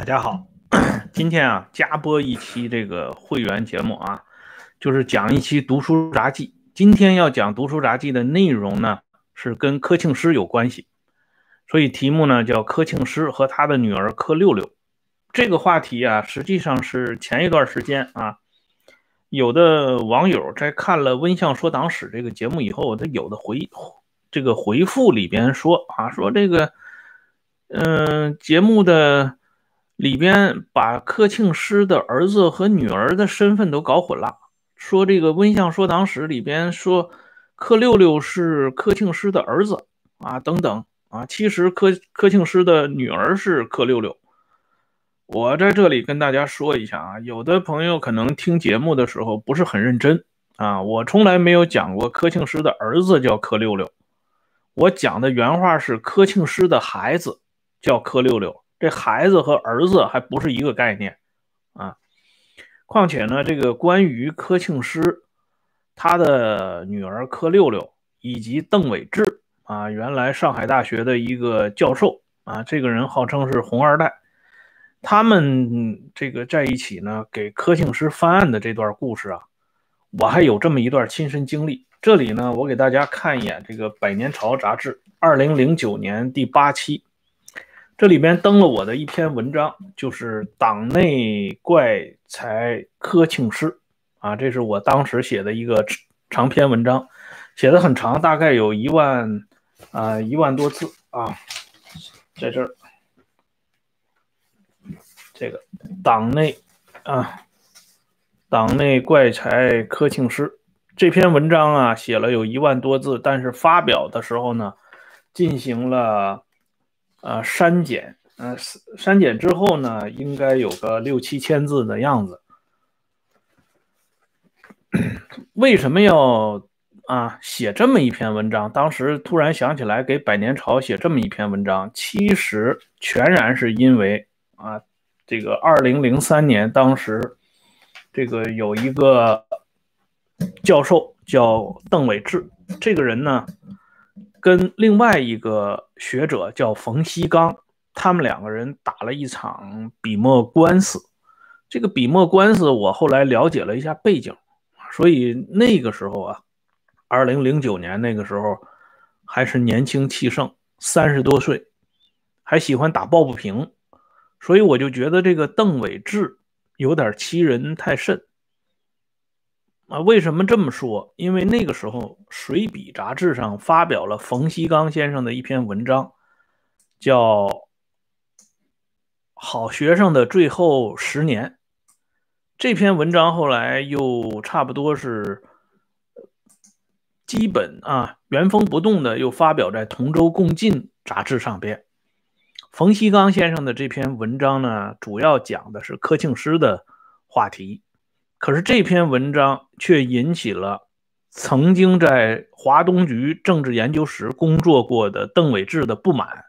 大家好，今天啊加播一期这个会员节目啊，就是讲一期读书杂记。今天要讲读书杂记的内容呢，是跟柯庆施有关系，所以题目呢叫柯庆施和他的女儿柯六六。这个话题啊，实际上是前一段时间啊，有的网友在看了《温相说党史》这个节目以后，他有的回这个回复里边说啊，说这个嗯节目的。里边把柯庆施的儿子和女儿的身份都搞混了，说这个《温相说党史》里边说柯六六是柯庆施的儿子啊，等等啊，其实柯柯庆施的女儿是柯六六。我在这里跟大家说一下啊，有的朋友可能听节目的时候不是很认真啊，我从来没有讲过柯庆施的儿子叫柯六六，我讲的原话是柯庆施的孩子叫柯六六。这孩子和儿子还不是一个概念啊！况且呢，这个关于柯庆施他的女儿柯六六以及邓伟志啊，原来上海大学的一个教授啊，这个人号称是红二代，他们这个在一起呢，给柯庆施翻案的这段故事啊，我还有这么一段亲身经历。这里呢，我给大家看一眼这个《百年潮》杂志，二零零九年第八期。这里边登了我的一篇文章，就是党内怪才柯庆施啊，这是我当时写的一个长篇文章，写的很长，大概有一万啊一万多字啊，在这儿，这个党内啊，党内怪才柯庆施这篇文章啊，写了有一万多字，但是发表的时候呢，进行了。呃，删减，呃，删减之后呢，应该有个六七千字的样子。为什么要啊写这么一篇文章？当时突然想起来给《百年潮》写这么一篇文章，其实全然是因为啊，这个二零零三年，当时这个有一个教授叫邓伟志，这个人呢。跟另外一个学者叫冯锡刚，他们两个人打了一场笔墨官司。这个笔墨官司，我后来了解了一下背景，所以那个时候啊，二零零九年那个时候还是年轻气盛，三十多岁，还喜欢打抱不平，所以我就觉得这个邓伟志有点欺人太甚。啊，为什么这么说？因为那个时候，《水笔》杂志上发表了冯锡刚先生的一篇文章，叫《好学生的最后十年》。这篇文章后来又差不多是基本啊原封不动的又发表在《同舟共进》杂志上边。冯锡刚先生的这篇文章呢，主要讲的是柯庆施的话题。可是这篇文章却引起了曾经在华东局政治研究室工作过的邓伟志的不满。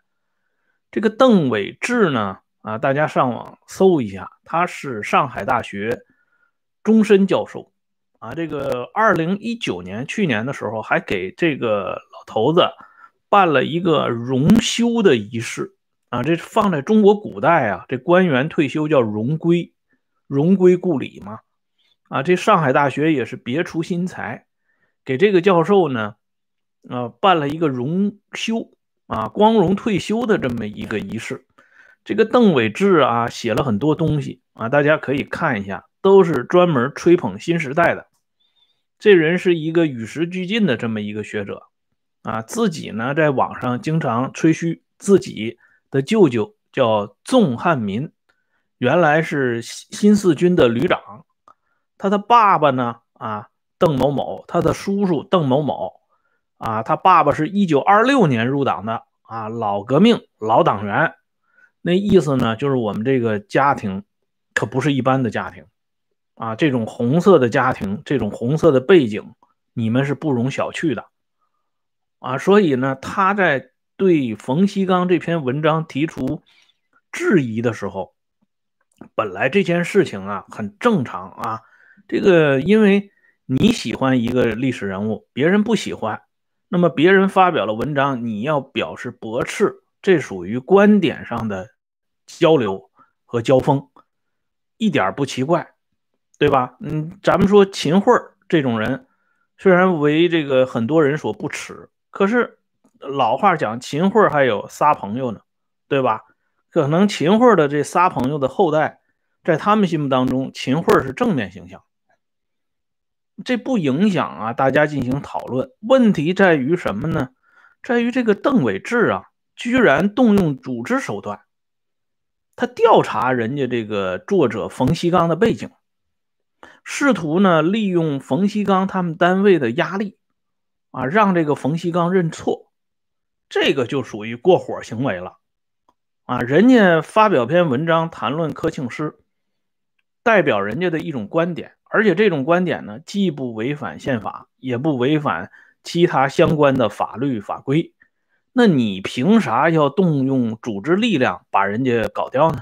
这个邓伟志呢，啊，大家上网搜一下，他是上海大学终身教授。啊，这个二零一九年去年的时候，还给这个老头子办了一个荣休的仪式。啊，这放在中国古代啊，这官员退休叫荣归，荣归故里嘛。啊，这上海大学也是别出心裁，给这个教授呢，啊，办了一个荣休啊，光荣退休的这么一个仪式。这个邓伟志啊，写了很多东西啊，大家可以看一下，都是专门吹捧新时代的。这人是一个与时俱进的这么一个学者啊，自己呢，在网上经常吹嘘自己的舅舅叫纵汉民，原来是新四军的旅长。他的爸爸呢？啊，邓某某，他的叔叔邓某某，啊，他爸爸是一九二六年入党的啊，老革命老党员。那意思呢，就是我们这个家庭可不是一般的家庭啊，这种红色的家庭，这种红色的背景，你们是不容小觑的啊。所以呢，他在对冯锡刚这篇文章提出质疑的时候，本来这件事情啊很正常啊。这个，因为你喜欢一个历史人物，别人不喜欢，那么别人发表了文章，你要表示驳斥，这属于观点上的交流和交锋，一点不奇怪，对吧？嗯，咱们说秦桧这种人，虽然为这个很多人所不齿，可是老话讲，秦桧还有仨朋友呢，对吧？可能秦桧的这仨朋友的后代，在他们心目当中，秦桧是正面形象。这不影响啊，大家进行讨论。问题在于什么呢？在于这个邓伟志啊，居然动用组织手段，他调查人家这个作者冯锡刚的背景，试图呢利用冯锡刚他们单位的压力啊，让这个冯锡刚认错，这个就属于过火行为了啊！人家发表篇文章谈论柯庆施，代表人家的一种观点。而且这种观点呢，既不违反宪法，也不违反其他相关的法律法规。那你凭啥要动用组织力量把人家搞掉呢？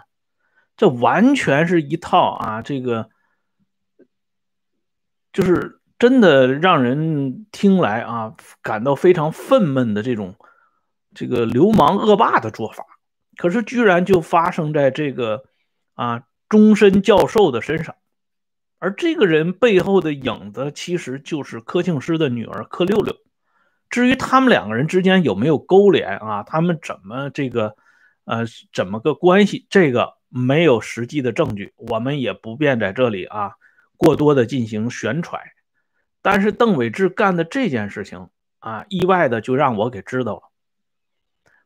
这完全是一套啊，这个就是真的让人听来啊感到非常愤懑的这种这个流氓恶霸的做法。可是居然就发生在这个啊终身教授的身上。而这个人背后的影子，其实就是柯庆施的女儿柯六六。至于他们两个人之间有没有勾连啊，他们怎么这个，呃，怎么个关系？这个没有实际的证据，我们也不便在这里啊过多的进行宣传。但是邓伟志干的这件事情啊，意外的就让我给知道了。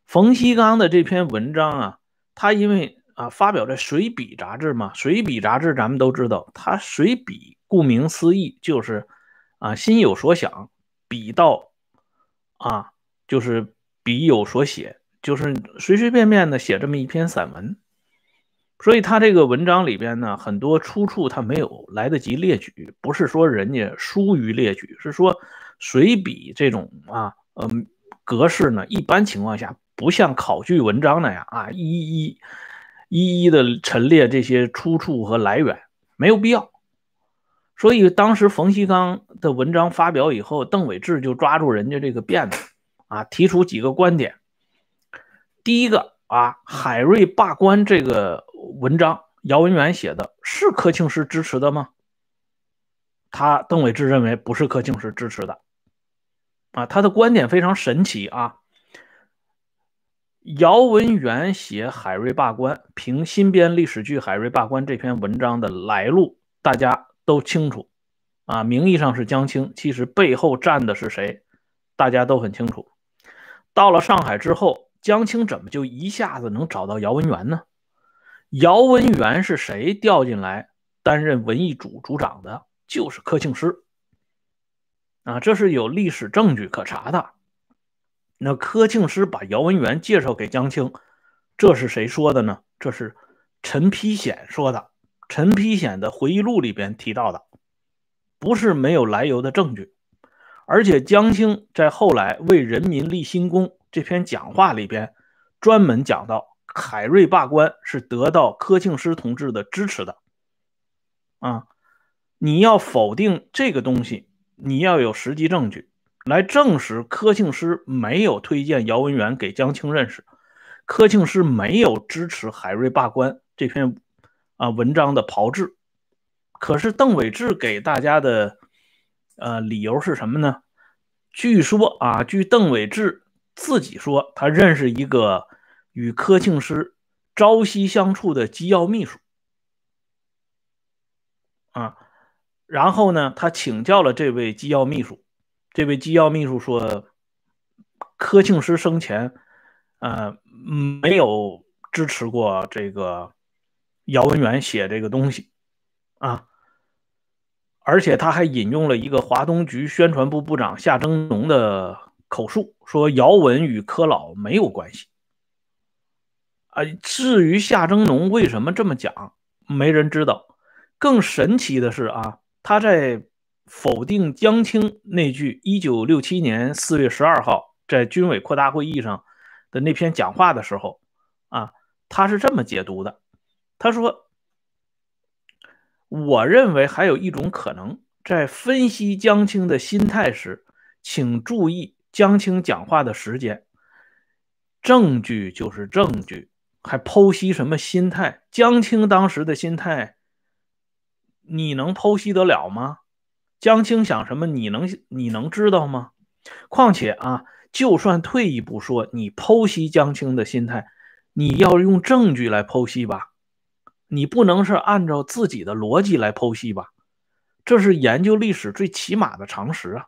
冯锡刚的这篇文章啊，他因为。啊，发表在《随笔》杂志嘛，《随笔》杂志咱们都知道，它随笔顾名思义就是啊，心有所想，笔到啊，就是笔有所写，就是随随便便的写这么一篇散文。所以他这个文章里边呢，很多出处他没有来得及列举，不是说人家疏于列举，是说随笔这种啊，嗯，格式呢，一般情况下不像考据文章那样啊，一一。一一的陈列这些出处和来源没有必要，所以当时冯锡刚的文章发表以后，邓伟志就抓住人家这个辫子啊，提出几个观点。第一个啊，海瑞罢官这个文章，姚文元写的是柯庆施支持的吗？他邓伟志认为不是柯庆施支持的啊，他的观点非常神奇啊。姚文元写海瑞罢官，凭新编历史剧《海瑞罢官》这篇文章的来路，大家都清楚。啊，名义上是江青，其实背后站的是谁，大家都很清楚。到了上海之后，江青怎么就一下子能找到姚文元呢？姚文元是谁调进来担任文艺组组长的？就是柯庆施。啊，这是有历史证据可查的。那柯庆施把姚文元介绍给江青，这是谁说的呢？这是陈丕显说的。陈丕显的回忆录里边提到的，不是没有来由的证据。而且江青在后来为人民立新功这篇讲话里边，专门讲到海瑞罢官是得到柯庆施同志的支持的。啊，你要否定这个东西，你要有实际证据。来证实柯庆施没有推荐姚文元给江青认识，柯庆施没有支持海瑞罢官这篇啊文章的炮制。可是邓伟志给大家的呃理由是什么呢？据说啊，据邓伟志自己说，他认识一个与柯庆施朝夕相处的机要秘书啊，然后呢，他请教了这位机要秘书。这位机要秘书说：“柯庆施生前，呃，没有支持过这个姚文元写这个东西啊，而且他还引用了一个华东局宣传部部长夏征农的口述，说姚文与柯老没有关系。啊，至于夏征农为什么这么讲，没人知道。更神奇的是啊，他在。”否定江青那句一九六七年四月十二号在军委扩大会议上的那篇讲话的时候，啊，他是这么解读的。他说：“我认为还有一种可能，在分析江青的心态时，请注意江青讲话的时间。证据就是证据还剖析什么心态？江青当时的心态，你能剖析得了吗？江青想什么，你能你能知道吗？况且啊，就算退一步说，你剖析江青的心态，你要用证据来剖析吧，你不能是按照自己的逻辑来剖析吧？这是研究历史最起码的常识啊！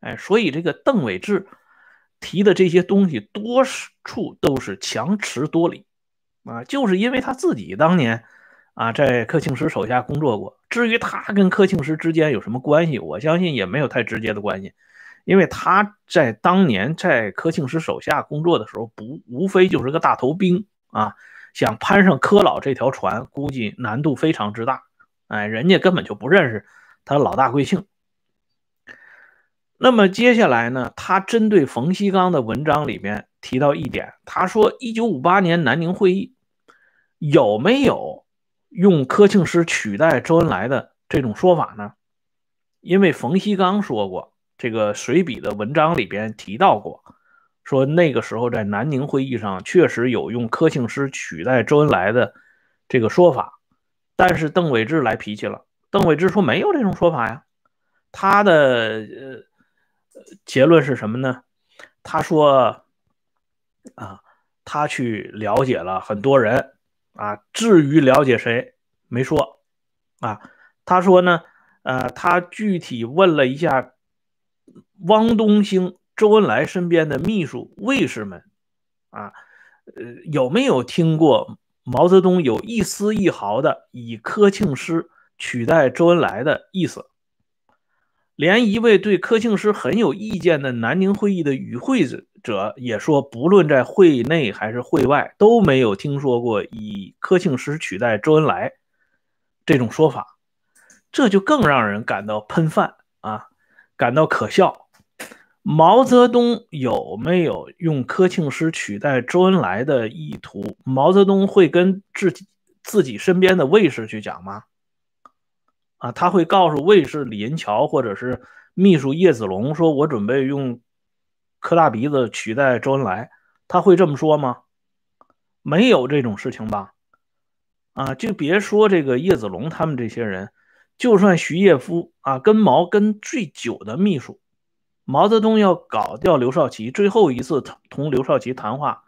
哎，所以这个邓伟志提的这些东西，多处都是强词夺理啊，就是因为他自己当年啊在柯庆施手下工作过。至于他跟柯庆施之间有什么关系，我相信也没有太直接的关系，因为他在当年在柯庆施手下工作的时候，不无非就是个大头兵啊，想攀上柯老这条船，估计难度非常之大。哎，人家根本就不认识他老大贵姓。那么接下来呢，他针对冯锡刚的文章里面提到一点，他说，一九五八年南宁会议有没有用柯庆施取代周恩来的这种说法呢？因为冯锡刚说过，这个随笔的文章里边提到过，说那个时候在南宁会议上确实有用柯庆施取代周恩来的这个说法。但是邓伟志来脾气了。邓伟志说没有这种说法呀。他的呃结论是什么呢？他说啊，他去了解了很多人啊，至于了解谁没说啊。他说呢，呃，他具体问了一下汪东兴、周恩来身边的秘书卫士们啊，呃，有没有听过？毛泽东有一丝一毫的以柯庆施取代周恩来的意思，连一位对柯庆施很有意见的南宁会议的与会者也说，不论在会内还是会外，都没有听说过以柯庆施取代周恩来这种说法，这就更让人感到喷饭啊，感到可笑。毛泽东有没有用柯庆施取代周恩来的意图？毛泽东会跟自己自己身边的卫士去讲吗？啊，他会告诉卫士李银桥或者是秘书叶子龙说：“我准备用柯大鼻子取代周恩来。”他会这么说吗？没有这种事情吧？啊，就别说这个叶子龙他们这些人，就算徐业夫啊，跟毛跟最久的秘书。毛泽东要搞掉刘少奇，最后一次同刘少奇谈话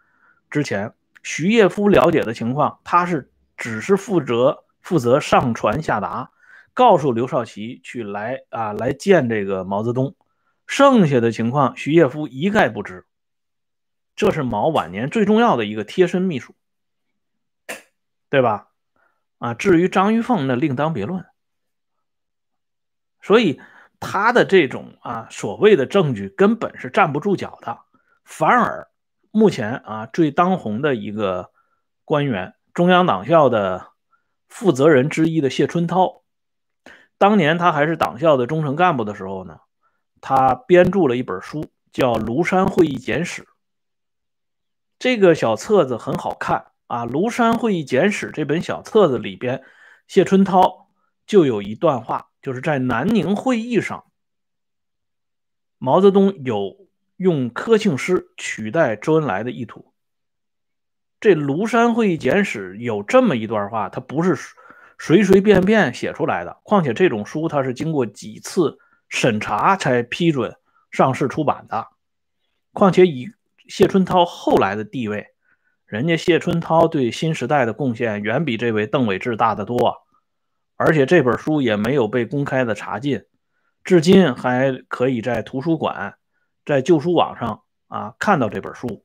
之前，徐业夫了解的情况，他是只是负责负责上传下达，告诉刘少奇去来啊来见这个毛泽东，剩下的情况徐业夫一概不知。这是毛晚年最重要的一个贴身秘书，对吧？啊，至于张玉凤，那另当别论。所以。他的这种啊所谓的证据根本是站不住脚的，反而目前啊最当红的一个官员，中央党校的负责人之一的谢春涛，当年他还是党校的中层干部的时候呢，他编著了一本书叫《庐山会议简史》。这个小册子很好看啊，《庐山会议简史》这本小册子里边，谢春涛就有一段话。就是在南宁会议上，毛泽东有用柯庆施取代周恩来的意图。这庐山会议简史有这么一段话，它不是随随便便写出来的。况且这种书它是经过几次审查才批准上市出版的。况且以谢春涛后来的地位，人家谢春涛对新时代的贡献远比这位邓伟志大得多。而且这本书也没有被公开的查禁，至今还可以在图书馆、在旧书网上啊看到这本书。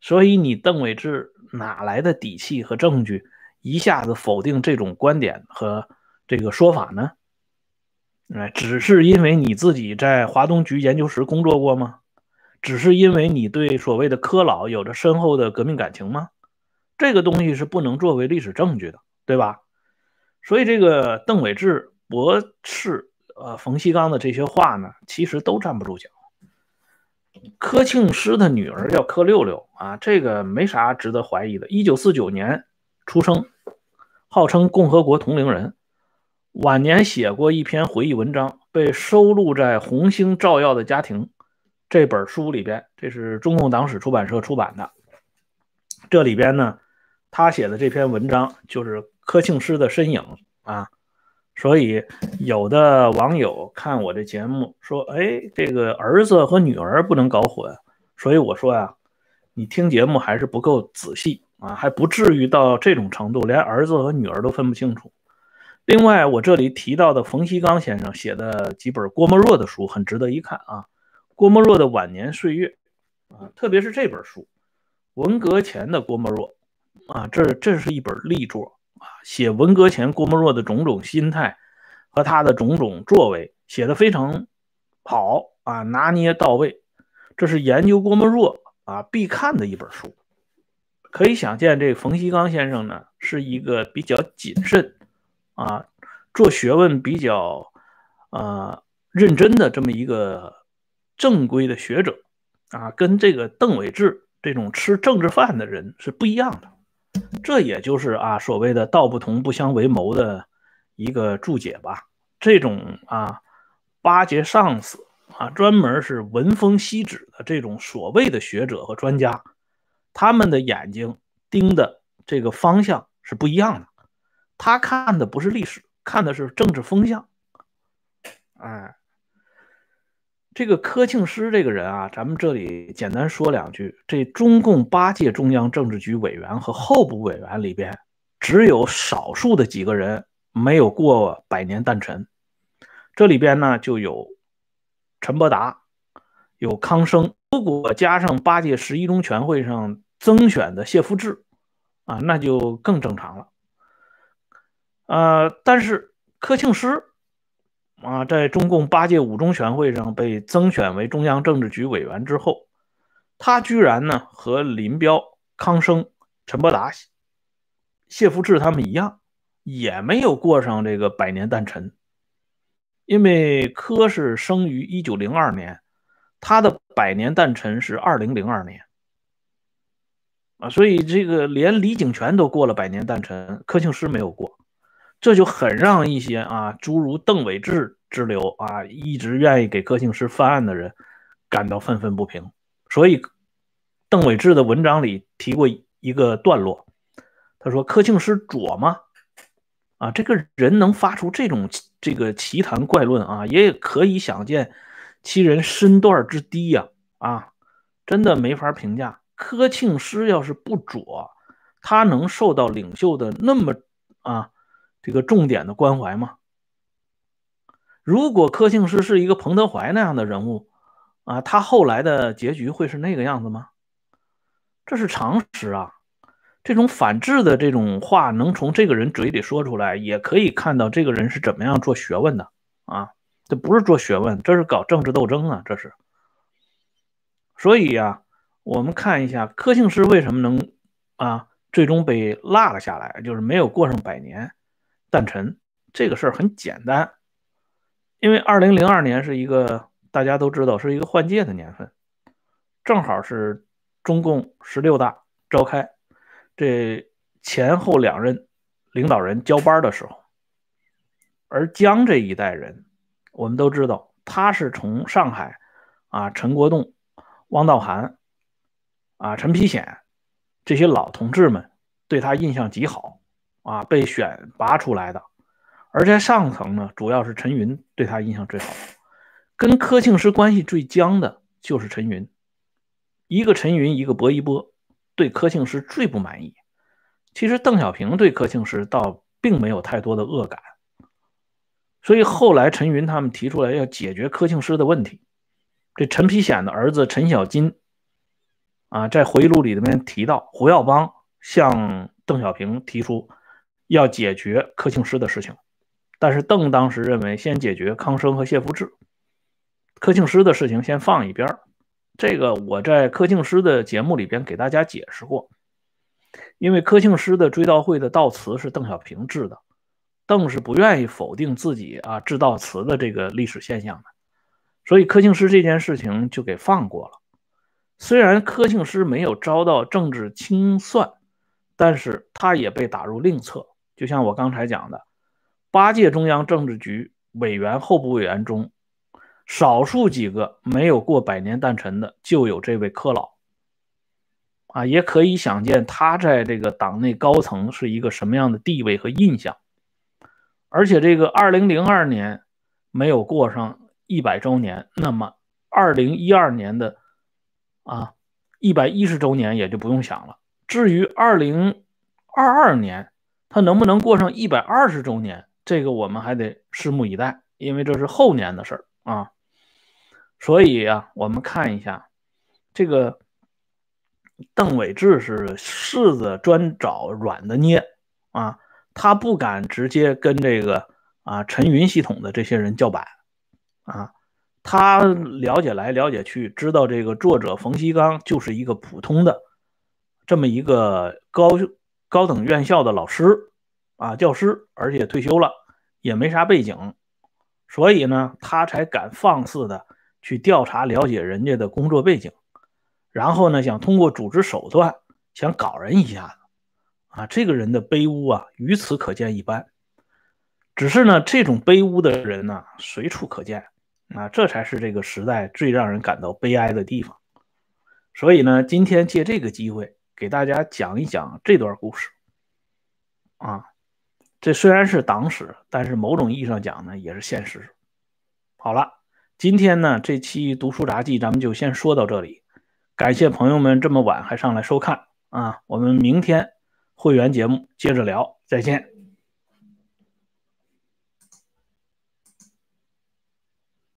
所以你邓伟志哪来的底气和证据，一下子否定这种观点和这个说法呢？哎，只是因为你自己在华东局研究室工作过吗？只是因为你对所谓的柯老有着深厚的革命感情吗？这个东西是不能作为历史证据的，对吧？所以，这个邓伟志驳斥呃冯锡刚的这些话呢，其实都站不住脚。柯庆施的女儿叫柯六六啊，这个没啥值得怀疑的。一九四九年出生，号称共和国同龄人，晚年写过一篇回忆文章，被收录在《红星照耀的家庭》这本书里边，这是中共党史出版社出版的。这里边呢，他写的这篇文章就是柯庆施的身影啊。所以有的网友看我这节目说：“哎，这个儿子和女儿不能搞混。”所以我说呀，你听节目还是不够仔细啊，还不至于到这种程度，连儿子和女儿都分不清楚。另外，我这里提到的冯锡刚先生写的几本郭沫若的书很值得一看啊。郭沫若的晚年岁月啊，特别是这本书《文革前的郭沫若》啊，这这是一本力作。啊，写文革前郭沫若的种种心态和他的种种作为，写的非常好啊，拿捏到位。这是研究郭沫若啊必看的一本书。可以想见，这冯锡刚先生呢是一个比较谨慎啊，做学问比较啊认真的这么一个正规的学者啊，跟这个邓伟志这种吃政治饭的人是不一样的。这也就是啊所谓的“道不同不相为谋”的一个注解吧。这种啊巴结上司啊，专门是闻风息指的这种所谓的学者和专家，他们的眼睛盯的这个方向是不一样的。他看的不是历史，看的是政治风向。哎。这个柯庆施这个人啊，咱们这里简单说两句。这中共八届中央政治局委员和候补委员里边，只有少数的几个人没有过百年诞辰。这里边呢，就有陈伯达，有康生。如果加上八届十一中全会上增选的谢富治，啊，那就更正常了。呃，但是柯庆施。啊，在中共八届五中全会上被增选为中央政治局委员之后，他居然呢和林彪、康生、陈伯达、谢富治他们一样，也没有过上这个百年诞辰。因为柯是生于一九零二年，他的百年诞辰是二零零二年啊，所以这个连李井泉都过了百年诞辰，柯庆施没有过。这就很让一些啊，诸如邓伟志之流啊，一直愿意给柯庆施翻案的人感到愤愤不平。所以，邓伟志的文章里提过一个段落，他说：“柯庆施左吗？啊，这个人能发出这种这个奇谈怪论啊，也可以想见其人身段之低呀！啊，真的没法评价。柯庆施要是不左，他能受到领袖的那么啊？”这个重点的关怀吗？如果柯庆施是一个彭德怀那样的人物啊，他后来的结局会是那个样子吗？这是常识啊！这种反制的这种话能从这个人嘴里说出来，也可以看到这个人是怎么样做学问的啊！这不是做学问，这是搞政治斗争啊！这是。所以呀，我们看一下柯庆施为什么能啊最终被落了下来，就是没有过上百年。诞辰这个事儿很简单，因为二零零二年是一个大家都知道是一个换届的年份，正好是中共十六大召开，这前后两任领导人交班的时候，而江这一代人，我们都知道他是从上海啊陈国栋、汪道涵啊陈丕显这些老同志们对他印象极好。啊，被选拔出来的，而在上层呢，主要是陈云对他印象最好，跟柯庆施关系最僵的就是陈云，一个陈云，一个薄一波，对柯庆施最不满意。其实邓小平对柯庆施倒并没有太多的恶感，所以后来陈云他们提出来要解决柯庆施的问题，这陈丕显的儿子陈小金啊，在回忆录里面提到，胡耀邦向邓小平提出。要解决柯庆施的事情，但是邓当时认为先解决康生和谢富治，柯庆施的事情先放一边这个我在柯庆施的节目里边给大家解释过，因为柯庆施的追悼会的悼词是邓小平致的，邓是不愿意否定自己啊致悼词的这个历史现象的，所以柯庆施这件事情就给放过了。虽然柯庆施没有遭到政治清算，但是他也被打入另册。就像我刚才讲的，八届中央政治局委员、候补委员中，少数几个没有过百年诞辰的，就有这位柯老。啊，也可以想见他在这个党内高层是一个什么样的地位和印象。而且这个二零零二年没有过上一百周年，那么二零一二年的啊一百一十周年也就不用想了。至于二零二二年他能不能过上一百二十周年，这个我们还得拭目以待，因为这是后年的事儿啊。所以啊，我们看一下这个邓伟志是柿子专找软的捏啊。他不敢直接跟这个啊陈云系统的这些人叫板啊，他了解来了解去，知道这个作者冯锡刚就是一个普通的这么一个高高等院校的老师啊教师，而且退休了，也没啥背景，所以呢，他才敢放肆的去调查了解人家的工作背景，然后呢，想通过组织手段想搞人一下子。啊，这个人的卑污啊，于此可见一斑。只是呢，这种卑污的人呢，随处可见。啊，这才是这个时代最让人感到悲哀的地方。所以呢，今天借这个机会给大家讲一讲这段故事。啊，这虽然是党史，但是某种意义上讲呢，也是现实。好了，今天呢，这期读书杂记咱们就先说到这里。感谢朋友们这么晚还上来收看啊，我们明天。会员节目接着聊，再见。